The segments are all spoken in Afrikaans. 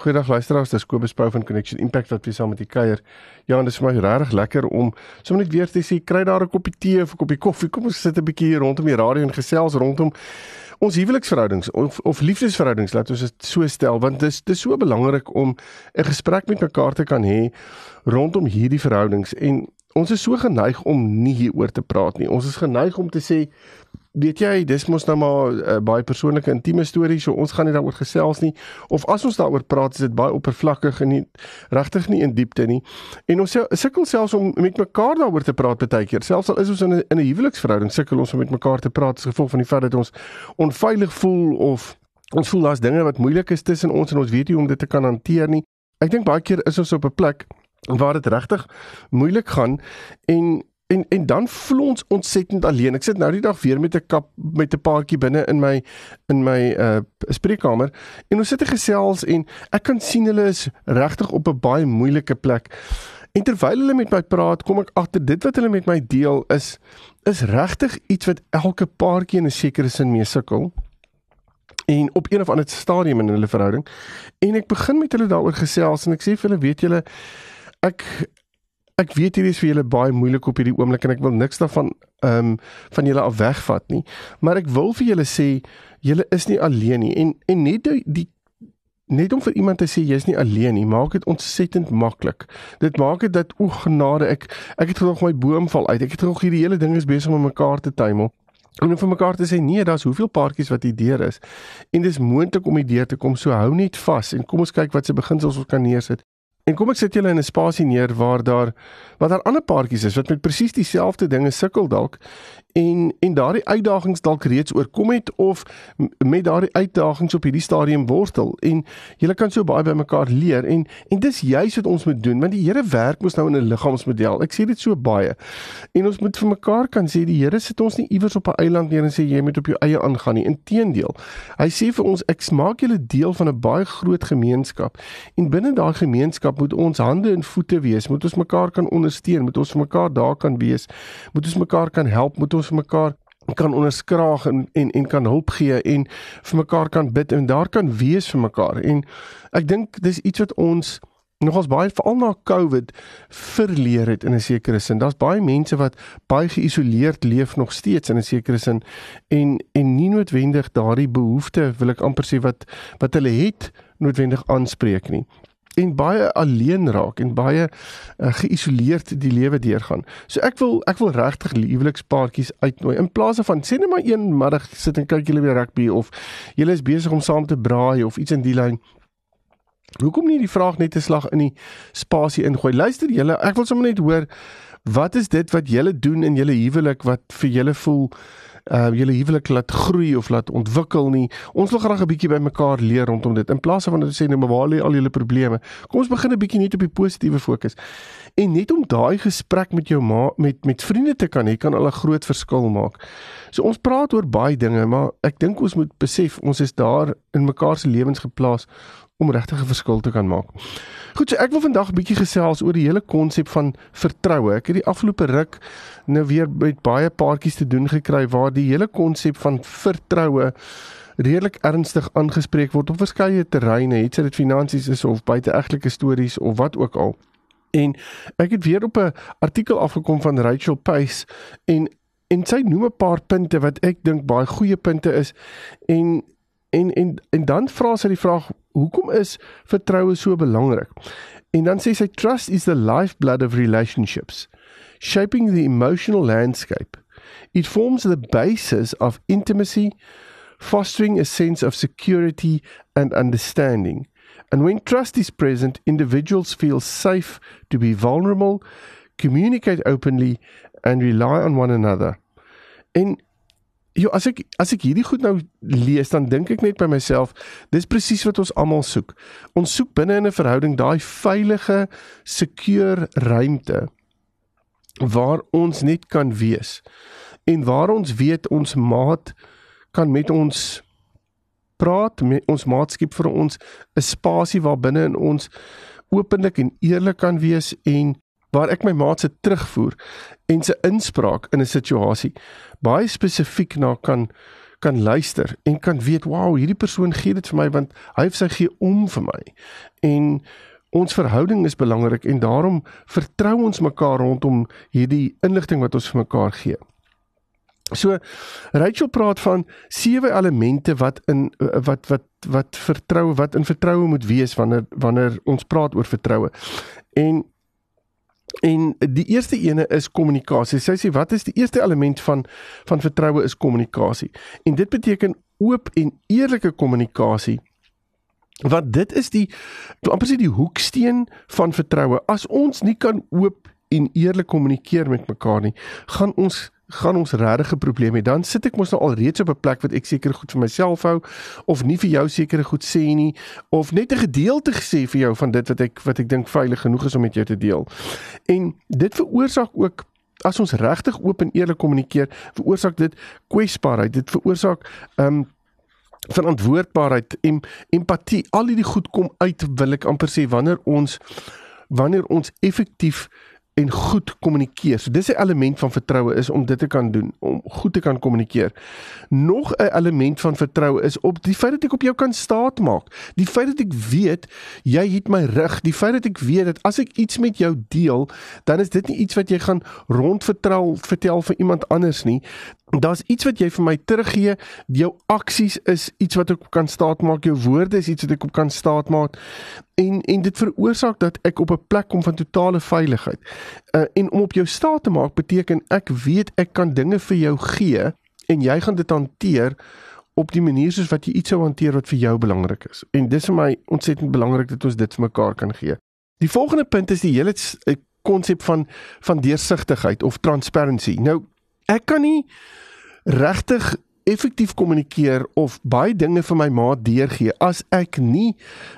Goeiedag luisteraars, dis Kobus Pau van Connection Impact wat weer saam met die kuier. Ja, en dit is vir my regtig lekker om sommer net weer te sê kry daar 'n koppie tee of 'n koppie koffie. Kom ons sit 'n bietjie hier rondom die radio en gesels rondom ons huweliksverhoudings of of liefdesverhoudings, laat ons dit so stel, want dis dis so belangrik om 'n gesprek met mekaar te kan hê rondom hierdie verhoudings en ons is so geneig om nie hieroor te praat nie. Ons is geneig om te sê weet jy, dis mos nou maar 'n uh, eh, baie persoonlike intieme storie, so ons gaan nie daaroor gesels nie. Of as ons daaroor praat, is dit baie oppervlakkig en nie regtig nie in diepte nie. En ons sukkel selfs om met mekaar daaroor te praat baie keer. Selfs al is ons in 'n in 'n huweliksverhouding, sukkel ons om met mekaar te praat as gevolg van die feit dat ons onveilig voel of ons voel daar's dinge wat moeilik is tussen ons en ons weet nie hoe om dit te kan hanteer nie. Ek dink baie keer is ons op 'n plek waar dit regtig moeilik gaan en en en dan voel ons ontsettend alleen. Ek sit nou die dag weer met 'n kap met 'n paartjie binne in my in my uh spreekkamer en ons sit en gesels en ek kan sien hulle is regtig op 'n baie moeilike plek. En terwyl hulle met my praat, kom ek agter dit wat hulle met my deel is is regtig iets wat elke paartjie in 'n sekere sin mee sukkel en op een of ander stadium in hulle verhouding. En ek begin met hulle daaroor gesels en ek sê vir hulle, weet julle, ek ek weet hierdie is vir julle baie moeilik op hierdie oomblik en ek wil niks daarvan ehm um, van julle af wegvat nie. Maar ek wil vir julle sê julle is nie alleen nie en en net die, die net om vir iemand te sê jy's nie alleen nie, maak dit ontsettend maklik. Dit maak dit dat o genade ek ek het nog my boom val uit. Ek het nog hierdie hele ding is besig om mekaar te tuimel. En vir mekaar te sê nee, daar's hoeveel paartjies wat hier deur is. En dis moontlik om hier deur te kom. So hou net vas en kom ons kyk wat se beginsels ons kan neersit. En kom ek sit julle in 'n spasie neer waar daar wat daar ander paartjies is wat met presies dieselfde dinge sukkel dalk en en daardie uitdagings dalk reeds oorkom het of met daardie uitdagings op hierdie stadium wortel en julle kan so baie by mekaar leer en en dis juist wat ons moet doen want die Here werk mos nou in 'n liggaamsmodel. Ek sê dit so baie. En ons moet vir mekaar kan sê die Here sit ons nie iewers op 'n eiland neer en sê jy moet op jou eie aangaan nie. Inteendeel. Hy sê vir ons ek maak julle deel van 'n baie groot gemeenskap en binne daai gemeenskap moet ons hande en voete wees. Moet ons mekaar kan ondersteun, moet ons vir mekaar daar kan wees. Moet ons mekaar kan help, moet ons vir mekaar kan onderskraag en en en kan hulp gee en vir mekaar kan bid en daar kan wees vir mekaar. En ek dink dis iets wat ons nogals baie veral na Covid verleer het in 'n sekere sin. Daar's baie mense wat baie geïsoleerd leef nog steeds in 'n sekere sin en en nie noodwendig daardie behoefte wil ek amper sê wat wat hulle het noodwendig aanspreek nie en baie alleen raak en baie uh, geïsoleerd die lewe deurgaan. So ek wil ek wil regtig lieflikspaartjies uitnooi in plaas van sê net maar een middag sit en kyk julle weer rugby of julle is besig om saam te braai of iets in die lyn. Hoekom nie die vraag net te slag in die spasie ingooi? Luister julle, ek wil sommer net hoor wat is dit wat julle doen in julle huwelik wat vir julle voel uh julle huwelik laat groei of laat ontwikkel nie. Ons wil graag 'n bietjie by mekaar leer rondom dit. In plaas van om te sê nou maar waar lê al julle probleme? Kom ons begin 'n bietjie net op die positiewe fokus. En net om daai gesprek met jou ma met met vriende te kan hê kan al 'n groot verskil maak. So ons praat oor baie dinge, maar ek dink ons moet besef ons is daar in mekaar se lewens geplaas om regtig 'n verskil te kan maak. Goed, so ek wil vandag 'n bietjie gesels oor die hele konsep van vertroue. Ek het die afgelope ruk nou weer met baie paartjies te doen gekry waar die hele konsep van vertroue redelik ernstig aangespreek word op verskeie terreine, het dit finansies is of buiteegtelike stories of wat ook al. En ek het weer op 'n artikel afgekom van Rachel Pace en en sy noem 'n paar punte wat ek dink baie goeie punte is en en en en dan vra sy die vraag hoekom is vertroue so belangrik? En dan sê sy trust is the lifeblood of relationships, shaping the emotional landscape. It forms the basis of intimacy, fostering a sense of security and understanding. And when trust is present, individuals feel safe to be vulnerable, communicate openly and rely on one another. En Ja, as ek as ek hierdie goed nou lees, dan dink ek net by myself, dis presies wat ons almal soek. Ons soek binne in 'n verhouding daai veilige, secure ruimte waar ons net kan wees en waar ons weet ons maat kan met ons praat, met ons maatskap vir ons 'n spasie waar binne in ons openlik en eerlik kan wees en waar ek my maat se terugvoer en se inspraak in 'n situasie baie spesifiek na kan kan luister en kan weet, "Wow, hierdie persoon gee dit vir my want hy of sy gee om vir my." En ons verhouding is belangrik en daarom vertrou ons mekaar rondom hierdie inligting wat ons vir mekaar gee. So Rachel praat van sewe elemente wat in wat wat wat vertroue wat in vertroue moet wees wanneer wanneer ons praat oor vertroue. En en die eerste ene is kommunikasie. Sy sê wat is die eerste element van van vertroue is kommunikasie. En dit beteken oop en eerlike kommunikasie. Want dit is die amper sê die hoeksteen van vertroue. As ons nie kan oop en eerlik kommunikeer met mekaar nie, gaan ons gaan ons regtig 'n probleem hê. Dan sit ek mos nou al reeds op 'n plek wat ek seker goed vir myself hou of nie vir jou sekere goed sê nie of net 'n gedeelte gesê vir jou van dit wat ek wat ek dink veilig genoeg is om met jou te deel. En dit veroorsaak ook as ons regtig oop en eerlik kommunikeer, veroorsaak dit kwesbaarheid. Dit veroorsaak ehm um, verantwoordbaarheid en empatie. Al hierdie goed kom uit wil ek amper sê wanneer ons wanneer ons effektief en goed kommunikeer. So dis 'n element van vertroue is om dit te kan doen, om goed te kan kommunikeer. Nog 'n element van vertroue is op die feit dat ek op jou kan staatmaak. Die feit dat ek weet jy het my rug, die feit dat ek weet dat as ek iets met jou deel, dan is dit nie iets wat jy gaan rondvertel vertel vir iemand anders nie daar's iets wat jy vir my teruggee. Jou aksies is iets wat ek kan staatmaak. Jou woorde is iets wat ek op kan staatmaak. En en dit veroorsaak dat ek op 'n plek kom van totale veiligheid. Uh, en om op jou staat te maak beteken ek weet ek kan dinge vir jou gee en jy gaan dit hanteer op die manier soos wat jy iets sou hanteer wat vir jou belangrik is. En dis vir my ontsettend belangrik dat ons dit vir mekaar kan gee. Die volgende punt is die hele konsep van van deursigtigheid of transparency. Nou ek kan nie regtig effektief kommunikeer of baie dinge vir my ma deurgee as ek nie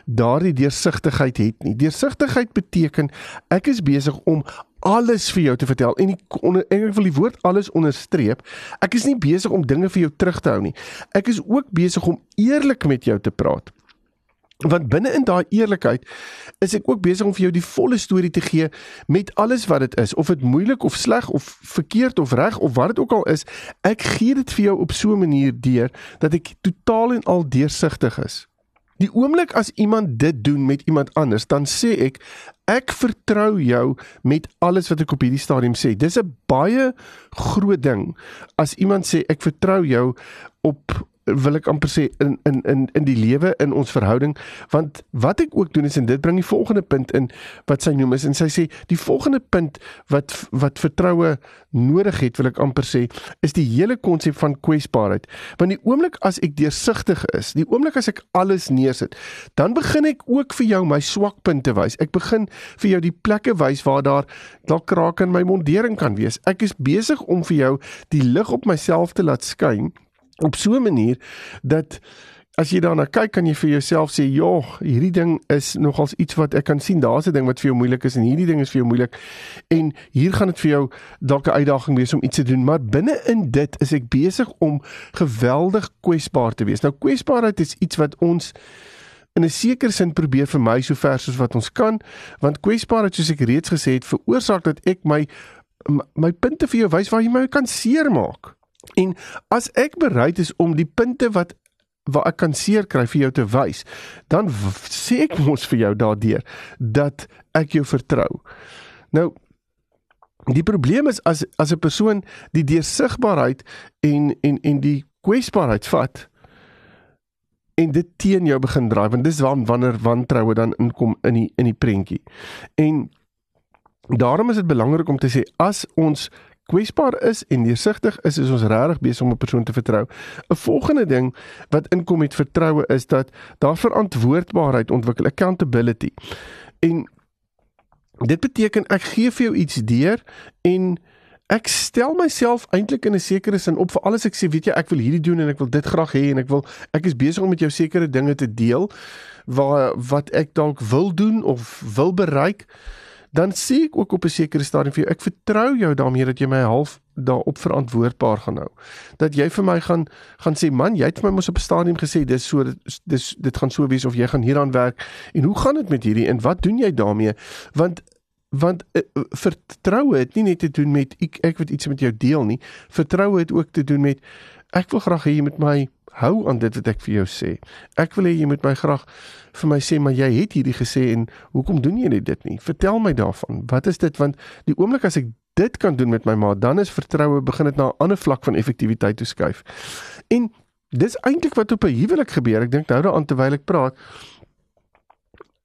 daardie deursigtigheid het nie. Deursigtigheid beteken ek is besig om alles vir jou te vertel en onder ek wil die woord alles onderstreep. Ek is nie besig om dinge vir jou terug te hou nie. Ek is ook besig om eerlik met jou te praat. Want binne in daai eerlikheid is ek ook besig om vir jou die volle storie te gee met alles wat dit is, of dit moeilik of sleg of verkeerd of reg of wat dit ook al is. Ek gee dit vir jou op so 'n manier deur dat ek totaal en al deursigtig is. Die oomblik as iemand dit doen met iemand anders, dan sê ek ek vertrou jou met alles wat ek op hierdie stadium sê. Dis 'n baie groot ding as iemand sê ek vertrou jou op wil ek amper sê in in in in die lewe in ons verhouding. Want wat ek ook doen is en dit bring die volgende punt in wat sy noem is en sy sê die volgende punt wat wat vertroue nodig het wil ek amper sê is die hele konsep van kwesbaarheid. Want die oomblik as ek deursigtig is die oomblik as ek alles neersit dan begin ek ook vir jou my swakpunte wys. Ek begin vir jou die plekke wys waar daar dalk kraak in my mondering kan wees. Ek is besig om vir jou die lig op myself te laat skyn op so 'n manier dat as jy daarna kyk kan jy vir jouself sê, "Joh, hierdie ding is nogals iets wat ek kan sien. Daar's 'n ding wat vir jou moeilik is en hierdie ding is vir jou moeilik." En hier gaan dit vir jou dalk 'n uitdaging wees om iets te doen, maar binne in dit is ek besig om geweldig kwesbaar te wees. Nou kwesbaarheid is iets wat ons in 'n sekere sin probeer vermy so ver soos wat ons kan, want kwesbaarheid soos ek reeds gesê het, veroorsaak dat ek my my punte vir jou wys waar jy my kan seermaak. En as ek bereid is om die punte wat waar ek kan seer kry vir jou te wys, dan sê ek mos vir jou daardeur dat ek jou vertrou. Nou die probleem is as as 'n persoon die deursigbaarheid en en en die kwesbaarheid vat en dit teen jou begin draai want dis waar wanneer wantroue dan inkom in die in die prentjie. En daarom is dit belangrik om te sê as ons kwesbaar is en neersigtig is, is ons regtig besig om 'n persoon te vertrou. 'n Volgende ding wat inkom met vertroue is dat daar verantwoordbaarheid ontwikkel, accountability. En dit beteken ek gee vir jou iets deur en ek stel myself eintlik in 'n sekere sin op vir alles ek sê, weet jy, ek wil hierdie doen en ek wil dit graag hê en ek wil ek is besig om met jou sekere dinge te deel waar wat ek dalk wil doen of wil bereik dan sê ek ook op 'n sekere stadium vir jou, ek vertrou jou daarmee dat jy my half daarop verantwoordbaar gaan hou. Dat jy vir my gaan gaan sê man, jy het vir my mos op 'n stadium gesê dis so dis dit gaan so wees of jy gaan hieraan werk en hoe gaan dit met hierdie en wat doen jy daarmee? Want want uh, vertroue het nie net te doen met ek ek weet iets met jou deel nie. Vertroue het ook te doen met ek wil graag hê jy moet my hou aan dit wat ek vir jou sê. Ek wil hê jy moet my graag vir my sê maar jy het hierdie gesê en hoekom doen jy dit nie? Vertel my daarvan. Wat is dit want die oomblik as ek dit kan doen met my ma, dan is vertroue begin dit na 'n ander vlak van effektiwiteit toe skuif. En dis eintlik wat op 'n huwelik gebeur. Ek dink nou daaraan terwyl ek praat.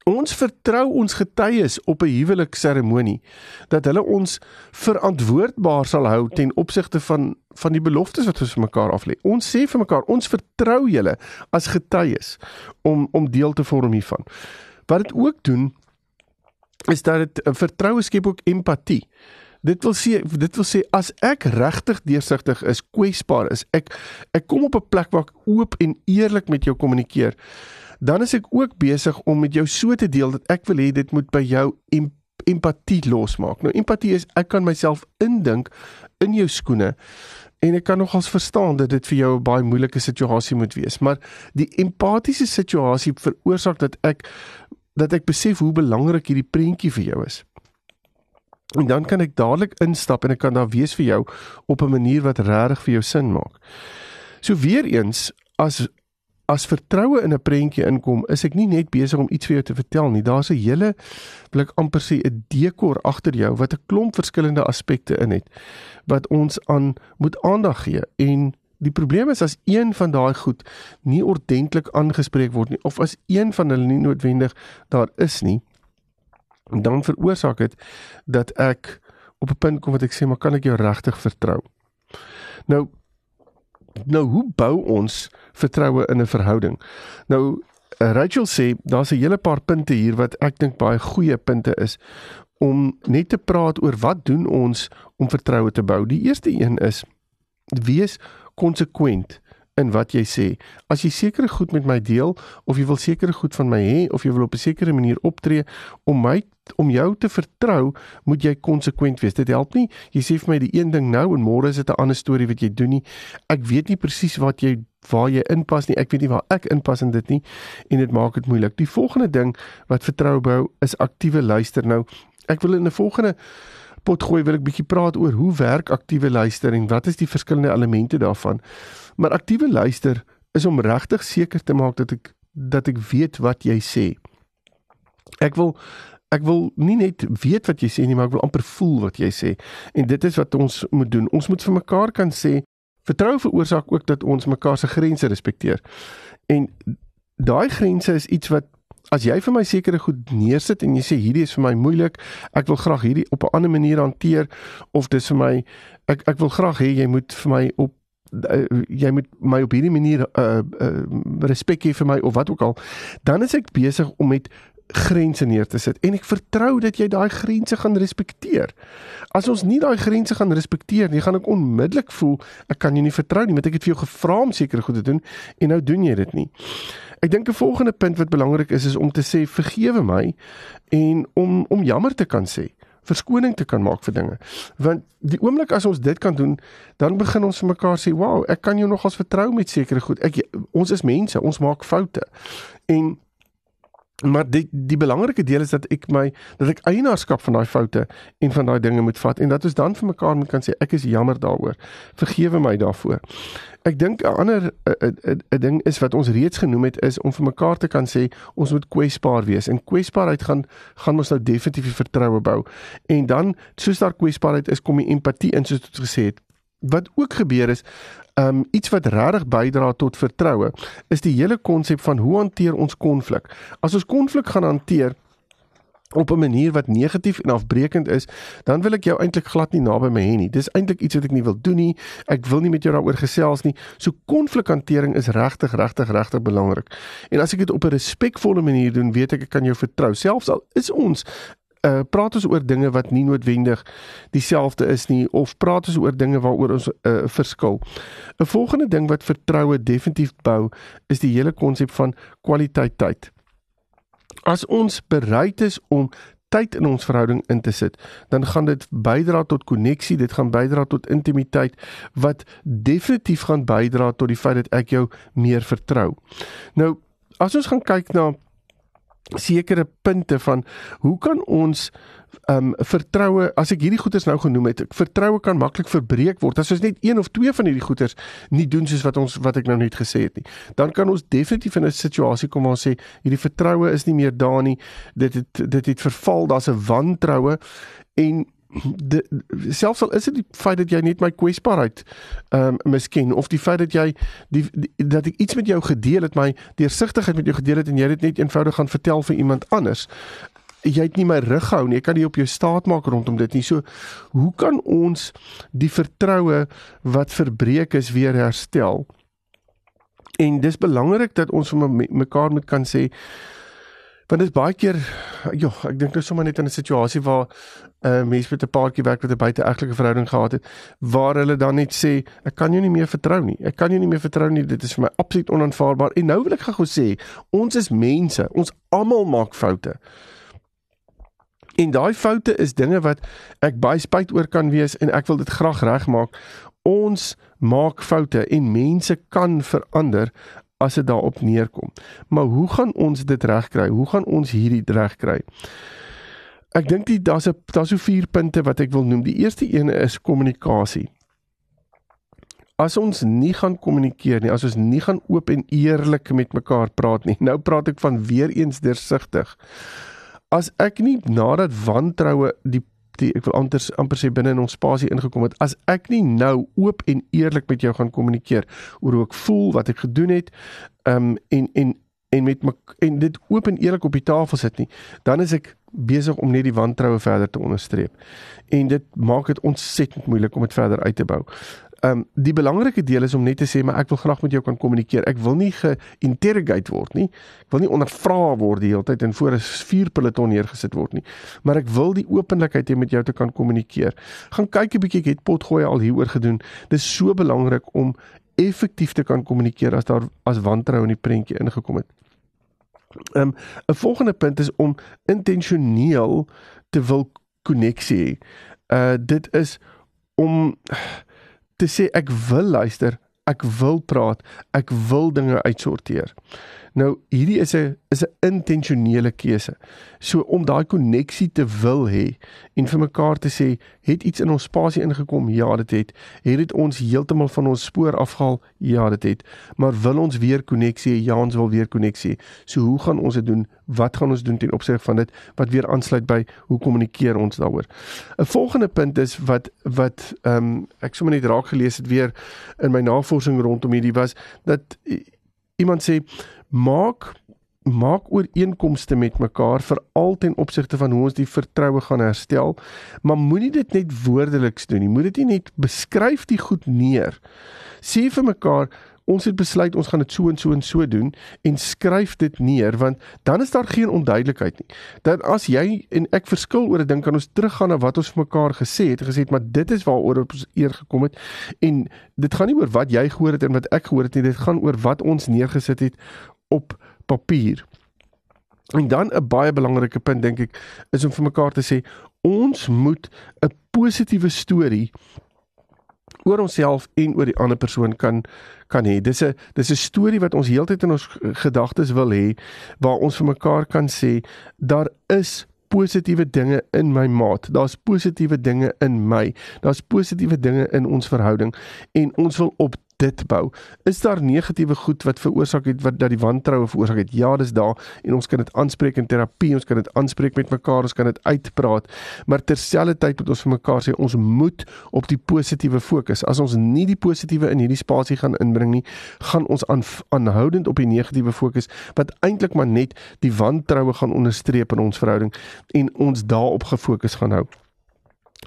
Ons vertrou ons getuies op 'n huwelikseremonie dat hulle ons verantwoordbaar sal hou ten opsigte van van die beloftes wat ons vir mekaar aflê. Ons sê vir mekaar, ons vertrou julle as getuies om om deel te vorm hiervan. Wat dit ook doen is dat dit vertroue skep ook empatie. Dit wil sê dit wil sê as ek regtig deursigtig is, kwesbaar is, ek ek kom op 'n plek waar ek oop en eerlik met jou kommunikeer dan is ek ook besig om met jou so te deel dat ek wil hê dit moet by jou em empatie losmaak. Nou empatie is ek kan myself indink in jou skoene en ek kan nogals verstaan dat dit vir jou 'n baie moeilike situasie moet wees, maar die empatiese situasie veroorsaak dat ek dat ek besef hoe belangrik hierdie prentjie vir jou is. En dan kan ek dadelik instap en ek kan daar wees vir jou op 'n manier wat regtig vir jou sin maak. So weer eens as as vertroue in 'n prentjie inkom, is ek nie net besig om iets vir jou te vertel nie. Daar's 'n hele wil ek amper sê 'n dekor agter jou wat 'n klomp verskillende aspekte in het wat ons aan moet aandag gee. En die probleem is as een van daai goed nie ordentlik aangespreek word nie of as een van hulle nie noodwendig daar is nie, dan veroorsaak dit dat ek op 'n punt kom wat ek sê, maar kan ek jou regtig vertrou? Nou nou hoe bou ons vertroue in 'n verhouding? Nou eh, Rachel sê daar's 'n hele paar punte hier wat ek dink baie goeie punte is om net te praat oor wat doen ons om vertroue te bou. Die eerste een is wees konsekwent in wat jy sê. As jy sekere goed met my deel of jy wil sekere goed van my hê of jy wil op 'n sekere manier optree om my om jou te vertrou, moet jy konsekwent wees. Dit help nie jy sê vir my die een ding nou en môre is dit 'n ander storie wat jy doen nie. Ek weet nie presies wat jy waar jy inpas nie. Ek weet nie waar ek inpas in dit nie en dit maak dit moeilik. Die volgende ding wat vertrou bou is aktiewe luister. Nou, ek wil in 'n volgende pot gooi wil ek bietjie praat oor hoe werk aktiewe luister en wat is die verskillende elemente daarvan. Maar aktiewe luister is om regtig seker te maak dat ek dat ek weet wat jy sê. Ek wil ek wil nie net weet wat jy sê nie, maar ek wil amper voel wat jy sê. En dit is wat ons moet doen. Ons moet vir mekaar kan sê vertrou veroorsaak ook dat ons mekaar se grense respekteer. En daai grense is iets wat as jy vir my sekere goed neersit en jy sê hierdie is vir my moeilik, ek wil graag hierdie op 'n ander manier hanteer of dis vir my ek ek wil graag hê jy moet vir my op uh, jy moet my op hierdie manier uh, uh, respek hê vir my of wat ook al, dan is ek besig om met grense neer te sit en ek vertrou dat jy daai grense gaan respekteer. As ons nie daai grense gaan respekteer nie, gaan ek onmiddellik voel ek kan jou nie vertrou nie, want ek het vir jou gevra om sekere goed te doen en nou doen jy dit nie. Ek dink 'n volgende punt wat belangrik is is om te sê vergewe my en om om jammer te kan sê verskoning te kan maak vir dinge. Want die oomblik as ons dit kan doen, dan begin ons vir mekaar sê, "Wow, ek kan jou nogals vertrou met sekere goed. Ek ons is mense, ons maak foute." En maar die die belangrike deel is dat ek my dat ek eienaarskap van daai foute en van daai dinge moet vat en dat ons dan vir mekaar moet kan sê ek is jammer daaroor. Vergewe my daarvoor. Ek dink 'n ander 'n ding is wat ons reeds genoem het is om vir mekaar te kan sê ons moet kwesbaar wees. En kwesbaarheid gaan gaan ons nou definitief vertroue bou. En dan soos daar kwesbaarheid is, kom die empatie in soos dit gesê het. Wat ook gebeur is, um iets wat regtig bydra tot vertroue, is die hele konsep van hoe hanteer ons konflik. As ons konflik gaan hanteer op 'n manier wat negatief en afbreekend is, dan wil ek jou eintlik glad nie naby my hê nie. Dis eintlik iets wat ek nie wil doen nie. Ek wil nie met jou daaroor gesels nie. So konflikhantering is regtig regtig regtig belangrik. En as ek dit op 'n respekvolle manier doen, weet ek ek kan jou vertrou. Selfs al is ons uh praat ons oor dinge wat nie noodwendig dieselfde is nie of praat ons oor dinge waaroor ons uh verskil. 'n Volgende ding wat vertroue definitief bou, is die hele konsep van kwaliteit tyd. As ons bereid is om tyd in ons verhouding in te sit, dan gaan dit bydra tot koneksie, dit gaan bydra tot intimiteit wat definitief gaan bydra tot die feit dat ek jou meer vertrou. Nou, as ons gaan kyk na sekere punte van hoe kan ons um vertroue as ek hierdie goeters nou genoem het vertroue kan maklik verbreek word. As ons net een of twee van hierdie goeters nie doen soos wat ons wat ek nou net gesê het nie dan kan ons definitief in 'n situasie kom waar ons sê hierdie vertroue is nie meer daar nie. Dit het dit het verval. Daar's 'n wantroue. En de selfs al is dit die feit dat jy net my kwesbaarheid ehm um, miskien of die feit dat jy die, die dat ek iets met jou gedeel het my deursigtigheid met jou gedeel het en jy dit net eenvoudig gaan vertel vir iemand anders jy het nie my rug gehou nie. Ek kan nie op jou staat maak rondom dit nie. So hoe kan ons die vertroue wat verbreek is weer herstel? En dis belangrik dat ons vir mekaar moet kan sê want dit is baie keer ja, ek dink nou sommer net in 'n situasie waar 'n uh, mens met 'n paartjie werk wat 'n buiteegtelike verhouding gehad het waar hulle dan net sê ek kan jou nie meer vertrou nie. Ek kan jou nie meer vertrou nie. Dit is vir my absoluut onaanvaarbaar. En nou wil ek gou sê, ons is mense. Ons almal maak foute. En daai foute is dinge wat ek baie spyt oor kan wees en ek wil dit graag regmaak. Ons maak foute en mense kan verander as dit daarop neerkom. Maar hoe gaan ons dit regkry? Hoe gaan ons hierdie regkry? Ek dink dit daar's 'n daar's so vier punte wat ek wil noem. Die eerste een is kommunikasie. As ons nie gaan kommunikeer nie, as ons nie gaan oop en eerlik met mekaar praat nie. Nou praat ek van weer eens deursigtig. As ek nie nadat wantroue die die ek wil anders amper sê binne in ons spasie ingekom het. As ek nie nou oop en eerlik met jou gaan kommunikeer oor hoe ek voel wat ek gedoen het um, en en en met my en dit oop en eerlik op die tafel sit nie dan is ek besig om net die wantroue verder te onderstreep. En dit maak dit ontsettend moeilik om dit verder uit te bou Ehm um, die belangrike deel is om net te sê maar ek wil graag met jou kan kommunikeer. Ek wil nie geïnterrogate word nie. Ek wil nie ondervra word die hele tyd en voor 'n vuurpeloton neergesit word nie. Maar ek wil die openlikheid hê met jou te kan kommunikeer. Gaan kyk 'n bietjie, ek het potgooi al hieroor gedoen. Dit is so belangrik om effektief te kan kommunikeer as daar as wantrou in die prentjie ingekom het. Ehm um, 'n volgende punt is om intentioneel te wil koneksie. Uh dit is om te sê ek wil luister, ek wil praat, ek wil dinge uitsorteer. Nou hierdie is 'n is 'n intentionele keuse. So om daai koneksie te wil hê en vir mekaar te sê, het iets in ons spasie ingekom? Ja, dit het. Het dit ons heeltemal van ons spoor afgehaal? Ja, dit het. Maar wil ons weer koneksie? Ja, ons wil weer koneksie. So hoe gaan ons dit doen? Wat gaan ons doen ten opsigte van dit wat weer aansluit by hoe kommunikeer ons daaroor? 'n Volgende punt is wat wat ehm um, ek sommer net raak gelees het weer in my navorsing rondom hierdie was dat iemand sê maak maak ooreenkomste met mekaar vir al ten opsigte van hoe ons die vertroue gaan herstel maar moenie dit net woordeliks doen nie. Moet dit nie net beskryf die goed neer. Sê vir mekaar ons het besluit ons gaan dit so en so en so doen en skryf dit neer want dan is daar geen onduidelikheid nie. Dat as jy en ek verskil oor 'n ding kan ons teruggaan na wat ons vir mekaar gesê het, gesê het maar dit is waaroor ons eer gekom het en dit gaan nie oor wat jy gehoor het en wat ek gehoor het nie, dit gaan oor wat ons neergesit het op papier. En dan 'n baie belangrike punt dink ek is om vir mekaar te sê ons moet 'n positiewe storie oor onsself en oor die ander persoon kan kan hê. Dis 'n dis 'n storie wat ons heeltyd in ons gedagtes wil hê waar ons vir mekaar kan sê daar is positiewe dinge in my maat. Daar's positiewe dinge in my. Daar's positiewe dinge in ons verhouding en ons wil op dit bou. Is daar negatiewe goed wat veroorsaak het wat dat die wantroue veroorsaak het? Ja, dis daar en ons kan dit aanspreek in terapie, ons kan dit aanspreek met mekaar, ons kan dit uitpraat. Maar terselfdertyd moet ons vir mekaar sê ons moet op die positiewe fokus. As ons nie die positiewe in hierdie spasie gaan inbring nie, gaan ons aan, aanhoudend op die negatiewe fokus wat eintlik maar net die wantroue gaan onderstreep in ons verhouding en ons daarop gefokus gaan hou.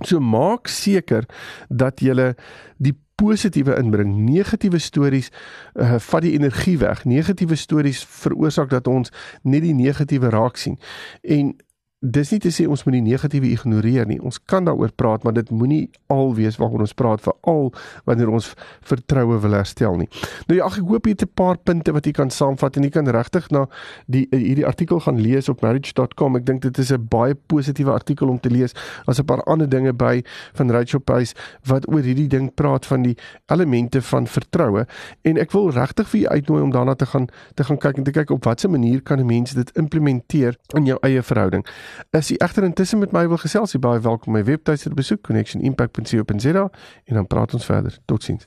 So maak seker dat jy die positiewe inbring. Negatiewe stories uh, vat die energie weg. Negatiewe stories veroorsaak dat ons net die negatiewe raak sien. En dis nie te sê ons moet die negatiewe ignoreer nie. Ons kan daaroor praat, maar dit moenie al wees waaroor ons praat veral wanneer ons vertroue wil herstel nie. Nou ja, ek hoop jy het 'n paar punte wat jy kan saamvat en jy kan regtig na die hierdie artikel gaan lees op marriage.com. Ek dink dit is 'n baie positiewe artikel om te lees. Daar's 'n paar ander dinge by van Rachel Pace wat oor hierdie ding praat van die elemente van vertroue en ek wil regtig vir jou uitnooi om daarna te gaan te gaan kyk en te kyk op watter manier kan 'n mens dit implementeer in jou eie verhouding. As jy egter intussen met my wil gesels, jy baie welkom my webtuiste besoek connectionimpact.co.za en dan praat ons verder. Totsiens.